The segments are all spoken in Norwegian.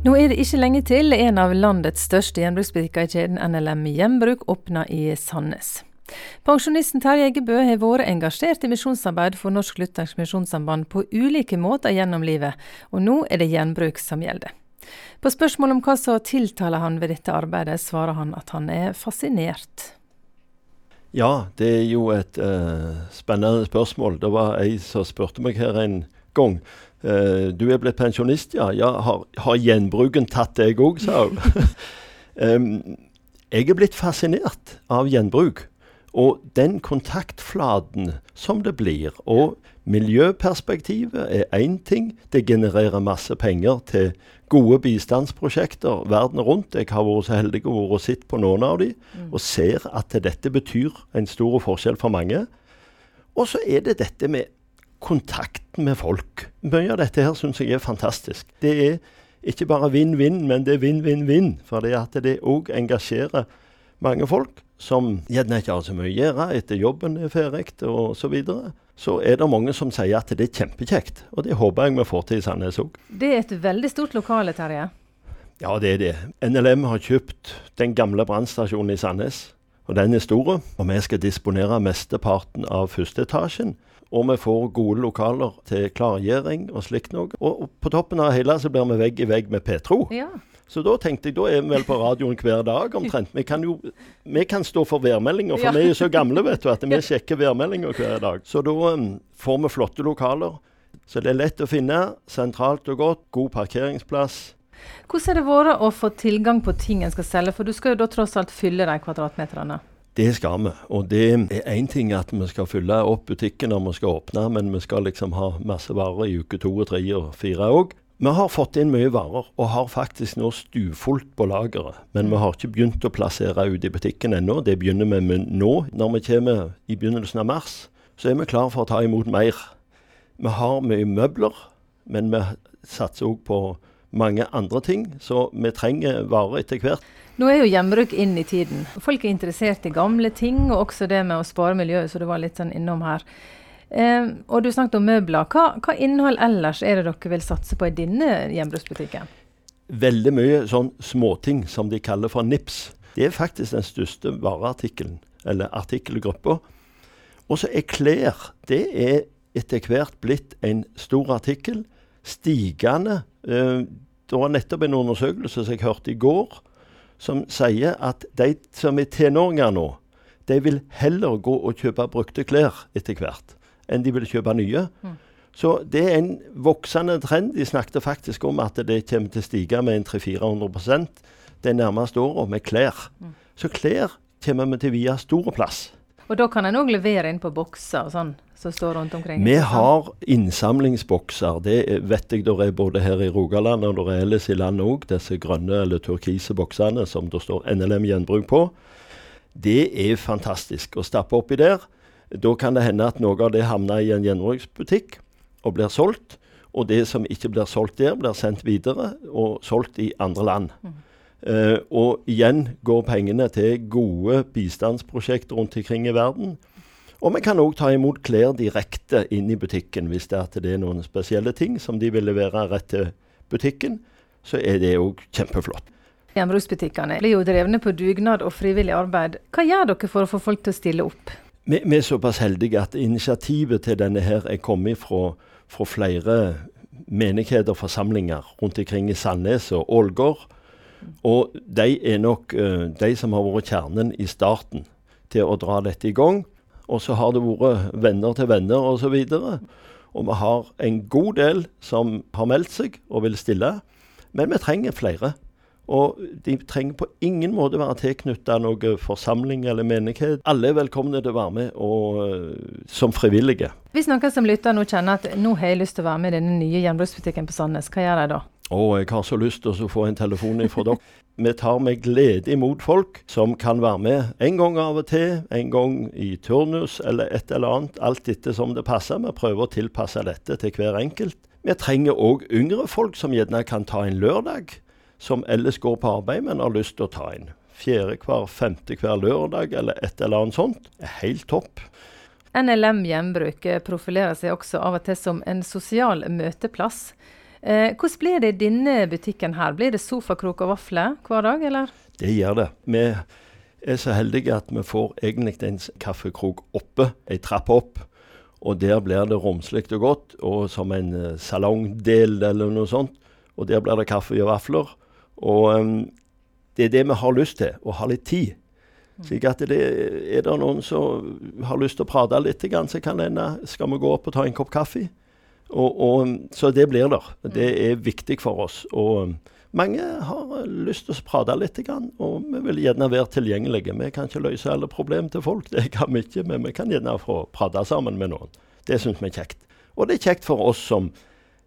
Nå er det ikke lenge til en av landets største gjenbruksbutikker i kjeden NLM Gjenbruk åpner i Sandnes. Pensjonisten Terje Eggebø har vært engasjert i misjonsarbeid for Norsk Luthersk Misjonssamband på ulike måter gjennom livet, og nå er det gjenbruk som gjelder. På spørsmål om hva som tiltaler han ved dette arbeidet, svarer han at han er fascinert. Ja, det er jo et uh, spennende spørsmål. Det var ei som spurte meg her en gang Uh, du er blitt pensjonist, ja. ja har, har, gjenbruken tatt deg òg, sa hun. um, jeg er blitt fascinert av gjenbruk. Og den kontaktflaten som det blir. Og miljøperspektivet er én ting. Det genererer masse penger til gode bistandsprosjekter verden rundt. Jeg har vært så heldig å være sett på noen av dem, mm. og ser at dette betyr en stor forskjell for mange. Og så er det dette med kontakten med folk. Mye av dette her syns jeg er fantastisk. Det er ikke bare vinn-vinn, men det er vinn-vinn-vinn. For at det òg engasjerer mange folk som gjerne ikke har så mye å gjøre etter jobben er ferdig osv. Så, videre. så er det mange som sier at det er kjempekjekt. Og det håper jeg vi får til i Sandnes òg. Det er et veldig stort lokale, Terje? Ja, det er det. NLM har kjøpt den gamle brannstasjonen i Sandnes. Og den er stor. Og vi skal disponere mesteparten av første etasjen. Og vi får gode lokaler til klargjøring og slikt noe. Og på toppen av hele så blir vi vegg i vegg med Petro. Ja. Så da tenkte jeg, da er vi vel på radioen hver dag omtrent. Vi kan jo vi kan stå for værmeldinga, for ja. vi er jo så gamle vet du, at vi sjekker værmeldinga hver dag. Så da um, får vi flotte lokaler. Så det er lett å finne. Sentralt og godt. God parkeringsplass. Hvordan har det vært å få tilgang på ting en skal selge, for du skal jo da tross alt fylle de kvadratmeterne? Det skal vi. Og det er én ting at vi skal fylle opp butikken når vi skal åpne, men vi skal liksom ha masse varer i uke to og tre og fire òg. Vi har fått inn mye varer, og har faktisk nå stuvfullt på lageret. Men vi har ikke begynt å plassere ut i butikken ennå. Det begynner vi med nå. Når vi kommer i begynnelsen av mars, så er vi klar for å ta imot mer. Vi har mye møbler, men vi satser òg på mange andre ting, så vi trenger varer etter hvert. Nå er jo gjenbruk inn i tiden. Folk er interessert i gamle ting, og også det med å spare miljøet, så du var litt sånn innom her. Eh, og du snakket om møbler. Hva, hva, innhold ellers er det dere vil satse på i denne gjenbruksbutikken? Veldig mye sånn småting som de kaller for NIPS. Det er faktisk den største vareartikkelen, eller artikkelgruppa. Og så er klær. Det er etter hvert blitt en stor artikkel. Stigende. Eh, det var nettopp en undersøkelse som jeg hørte i går som sier at de som er tenåringer nå, de vil heller gå og kjøpe brukte klær etter hvert enn de vil kjøpe nye. Mm. Så det er en voksende trend. De snakket faktisk om at det kommer til å stige med 300-400% de nærmeste åra med klær. Mm. Så klær kommer vi til å vie stor plass. Og da kan en òg levere inn på bokser og sånn? som står rundt omkring? Vi har innsamlingsbokser. Det vet jeg det er både her i Rogaland og det er ellers i landet òg. Disse grønne eller turkise boksene som det står NLM Gjenbruk på. Det er fantastisk å stappe oppi der. Da kan det hende at noe av det havner i en gjenbruksbutikk og blir solgt. Og det som ikke blir solgt der, blir sendt videre og solgt i andre land. Mm. Uh, og igjen går pengene til gode bistandsprosjekter rundt omkring i verden. Og vi kan òg ta imot klær direkte inn i butikken hvis det er, det er noen spesielle ting som de vil levere rett til butikken. Så er det òg kjempeflott. Gjenbruksbutikkene blir jo drevne på dugnad og frivillig arbeid. Hva gjør dere for å få folk til å stille opp? Vi, vi er såpass heldige at initiativet til denne her er kommet fra, fra flere menigheter og forsamlinger rundt omkring i Sandnes og Ålgård. Og de er nok uh, de som har vært kjernen i starten til å dra dette i gang. Og så har det vært venner til venner osv. Og, og vi har en god del som har meldt seg og vil stille. Men vi trenger flere. Og de trenger på ingen måte være tilknytta noen forsamling eller menighet. Alle er velkomne til å være med og, uh, som frivillige. Hvis noen som lytter nå kjenner at nå har jeg lyst til å være med i denne nye gjenbruksbutikken på Sandnes, hva gjør de da? Å, jeg har så lyst til å få en telefon fra dere. Vi tar med glede imot folk som kan være med en gang av og til, en gang i turnus eller et eller annet, alt etter som det passer. Vi prøver å tilpasse dette til hver enkelt. Vi trenger òg yngre folk som gjerne kan ta en lørdag, som ellers går på arbeid, men har lyst til å ta en fjerde hver, femte hver lørdag eller et eller annet sånt. Er helt topp. NLM Gjenbruk profilerer seg også av og til som en sosial møteplass. Eh, hvordan blir det i denne butikken her? Blir det sofakrok og vafler hver dag, eller? Det gjør det. Vi er så heldige at vi får egentlig en kaffekrok oppe, ei trapp opp. Og der blir det romslig og godt, og som en uh, salongdel eller noe sånt. Og der blir det kaffe og vafler. Og um, det er det vi har lyst til, å ha litt tid. Mm. Slik at det, er det noen som har lyst til å prate litt, så kan det skal vi gå opp og ta en kopp kaffe. Og, og, så det blir der. Det mm. er viktig for oss. Og mange har lyst til å prate litt, og vi vil gjerne være tilgjengelige. Vi kan ikke løse alle problemer til folk, det kan vi ikke, men vi kan gjerne få prate sammen med noen. Det syns vi er kjekt. Og det er kjekt for oss som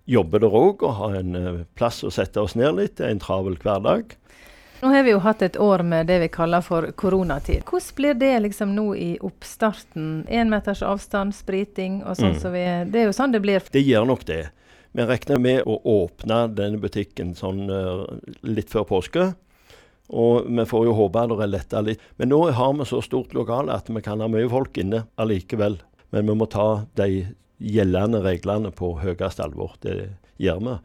jobber der òg, og har en uh, plass å sette oss ned litt. Det er en travel hverdag. Nå har vi jo hatt et år med det vi kaller for koronatid. Hvordan blir det liksom nå i oppstarten? Én meters avstand, spriting og sånn mm. som vi er. Det er jo sånn det blir. Det gjør nok det. Vi regner med å åpne denne butikken sånn uh, litt før påske. Og vi får jo håpe det er letta litt. Men nå har vi så stort lokal at vi kan ha mye folk inne allikevel. Men vi må ta de gjeldende reglene på høyeste alvor. Det gjør vi.